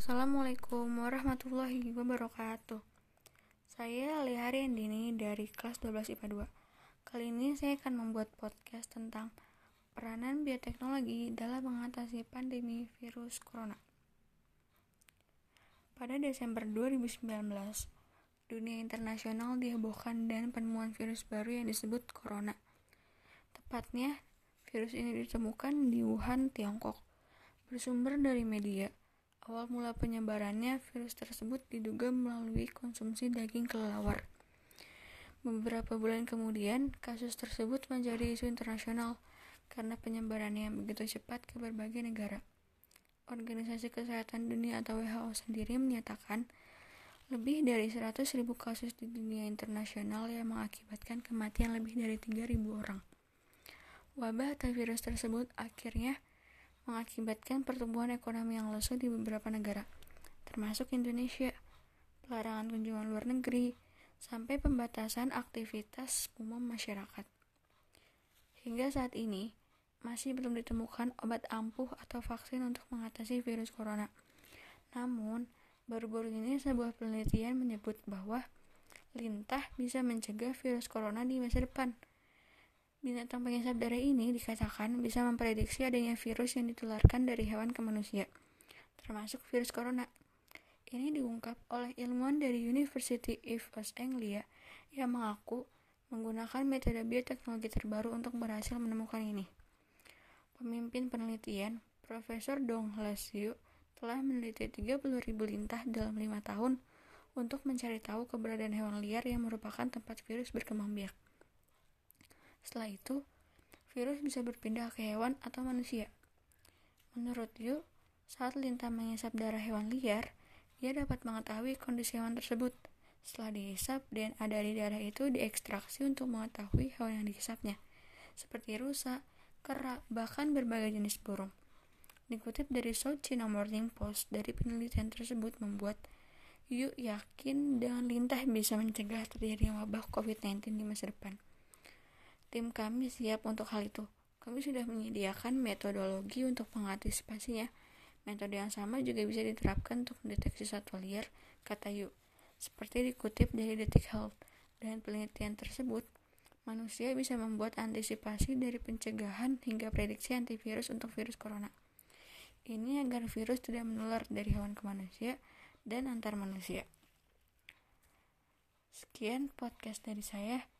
Assalamualaikum warahmatullahi wabarakatuh. Saya Lihari Andini dari kelas 12 IPA 2 Kali ini saya akan membuat podcast tentang peranan bioteknologi dalam mengatasi pandemi virus corona. Pada Desember 2019, dunia internasional dihebohkan dengan penemuan virus baru yang disebut corona. Tepatnya, virus ini ditemukan di Wuhan, Tiongkok Bersumber dari media, Awal mula penyebarannya, virus tersebut diduga melalui konsumsi daging kelelawar. Beberapa bulan kemudian, kasus tersebut menjadi isu internasional karena penyebarannya yang begitu cepat ke berbagai negara. Organisasi Kesehatan Dunia atau WHO sendiri menyatakan lebih dari 100.000 kasus di dunia internasional yang mengakibatkan kematian lebih dari 3.000 orang. Wabah atau virus tersebut akhirnya mengakibatkan pertumbuhan ekonomi yang lesu di beberapa negara, termasuk Indonesia, pelarangan kunjungan luar negeri, sampai pembatasan aktivitas umum masyarakat. Hingga saat ini, masih belum ditemukan obat ampuh atau vaksin untuk mengatasi virus corona. Namun, baru-baru ini sebuah penelitian menyebut bahwa lintah bisa mencegah virus corona di masa depan. Binatang pengisap darah ini dikatakan bisa memprediksi adanya virus yang ditularkan dari hewan ke manusia, termasuk virus corona. Ini diungkap oleh ilmuwan dari University of East Anglia yang mengaku menggunakan metode bioteknologi terbaru untuk berhasil menemukan ini. Pemimpin penelitian, Profesor Dong Hlasio, telah meneliti 30.000 lintah dalam lima tahun untuk mencari tahu keberadaan hewan liar yang merupakan tempat virus berkembang biak. Setelah itu, virus bisa berpindah ke hewan atau manusia. Menurut Yu, saat lintah menghisap darah hewan liar, ia dapat mengetahui kondisi hewan tersebut. Setelah dihisap, DNA dari darah itu diekstraksi untuk mengetahui hewan yang dihisapnya, seperti rusa, kera, bahkan berbagai jenis burung. Dikutip dari South China Morning Post, dari penelitian tersebut membuat Yu yakin dengan lintah bisa mencegah terjadinya wabah COVID-19 di masa depan. Tim kami siap untuk hal itu. Kami sudah menyediakan metodologi untuk mengantisipasinya. Metode yang sama juga bisa diterapkan untuk mendeteksi satwa liar, kata Yu. Seperti dikutip dari Detik Health, dan penelitian tersebut, manusia bisa membuat antisipasi dari pencegahan hingga prediksi antivirus untuk virus corona. Ini agar virus tidak menular dari hewan ke manusia dan antar manusia. Sekian podcast dari saya.